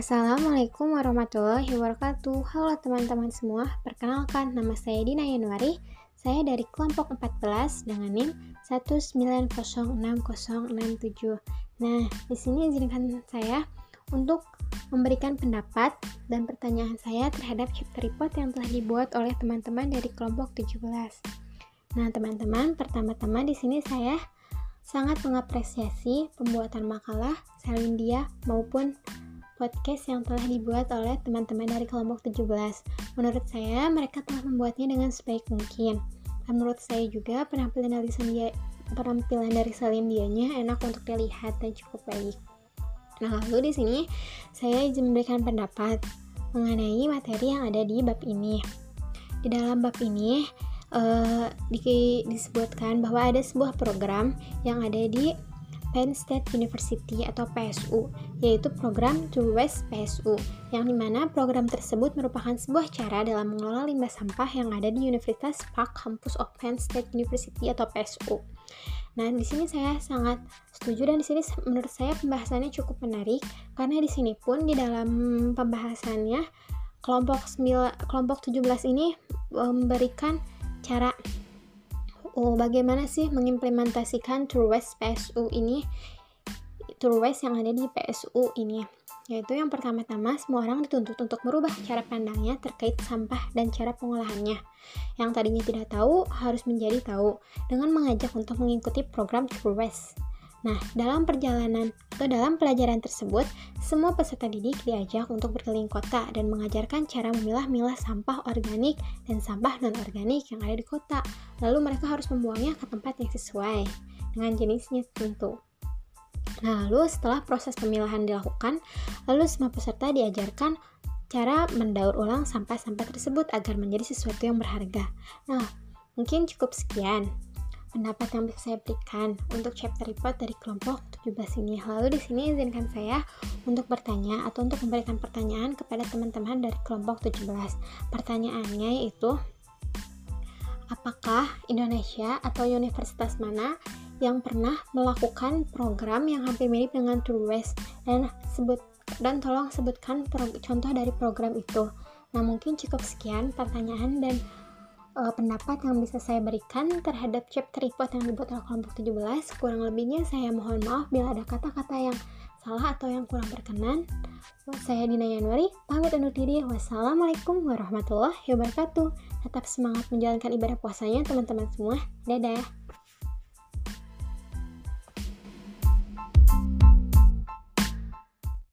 Assalamualaikum warahmatullahi wabarakatuh. Halo teman-teman semua Perkenalkan nama saya Dina Yanuari. Saya dari kelompok 14 dengan NIM 1906067 Nah, di sini izinkan saya untuk memberikan pendapat dan pertanyaan saya terhadap chapter report yang telah dibuat oleh teman-teman dari kelompok 17. Nah, teman-teman, pertama-tama di sini saya sangat mengapresiasi pembuatan makalah Salindia maupun podcast yang telah dibuat oleh teman-teman dari kelompok 17. Menurut saya, mereka telah membuatnya dengan sebaik mungkin. Dan menurut saya juga penampilan dari Salindia, penampilan dari Salindianya enak untuk dilihat dan cukup baik. Nah, lalu di sini saya izin memberikan pendapat mengenai materi yang ada di bab ini. Di dalam bab ini uh, di, disebutkan bahwa ada sebuah program yang ada di Penn State University atau PSU, yaitu program True Waste PSU, yang di mana program tersebut merupakan sebuah cara dalam mengelola limbah sampah yang ada di Universitas Park Campus of Penn State University atau PSU. Nah, di sini saya sangat setuju dan di sini menurut saya pembahasannya cukup menarik karena di sini pun di dalam pembahasannya kelompok 9, kelompok 17 ini memberikan cara oh, bagaimana sih mengimplementasikan True Waste PSU ini True Waste yang ada di PSU ini yaitu yang pertama-tama semua orang dituntut untuk merubah cara pandangnya terkait sampah dan cara pengolahannya. Yang tadinya tidak tahu harus menjadi tahu dengan mengajak untuk mengikuti program True Waste. Nah, dalam perjalanan atau dalam pelajaran tersebut, semua peserta didik diajak untuk berkeliling kota dan mengajarkan cara memilah-milah sampah organik dan sampah non-organik yang ada di kota. Lalu mereka harus membuangnya ke tempat yang sesuai dengan jenisnya tentu. Nah, lalu setelah proses pemilahan dilakukan, lalu semua peserta diajarkan cara mendaur ulang sampah-sampah tersebut agar menjadi sesuatu yang berharga. Nah, mungkin cukup sekian pendapat yang bisa saya berikan untuk chapter report dari kelompok 17 ini. Lalu di sini izinkan saya untuk bertanya atau untuk memberikan pertanyaan kepada teman-teman dari kelompok 17. Pertanyaannya yaitu apakah Indonesia atau universitas mana yang pernah melakukan program yang hampir mirip dengan True West dan sebut dan tolong sebutkan contoh dari program itu. Nah, mungkin cukup sekian pertanyaan dan uh, pendapat yang bisa saya berikan terhadap chapter report yang dibuat oleh kelompok 17. Kurang lebihnya saya mohon maaf bila ada kata-kata yang salah atau yang kurang berkenan. Saya Dina Yanuari, pamit undur diri. Wassalamualaikum warahmatullahi wabarakatuh. Tetap semangat menjalankan ibadah puasanya teman-teman semua. Dadah.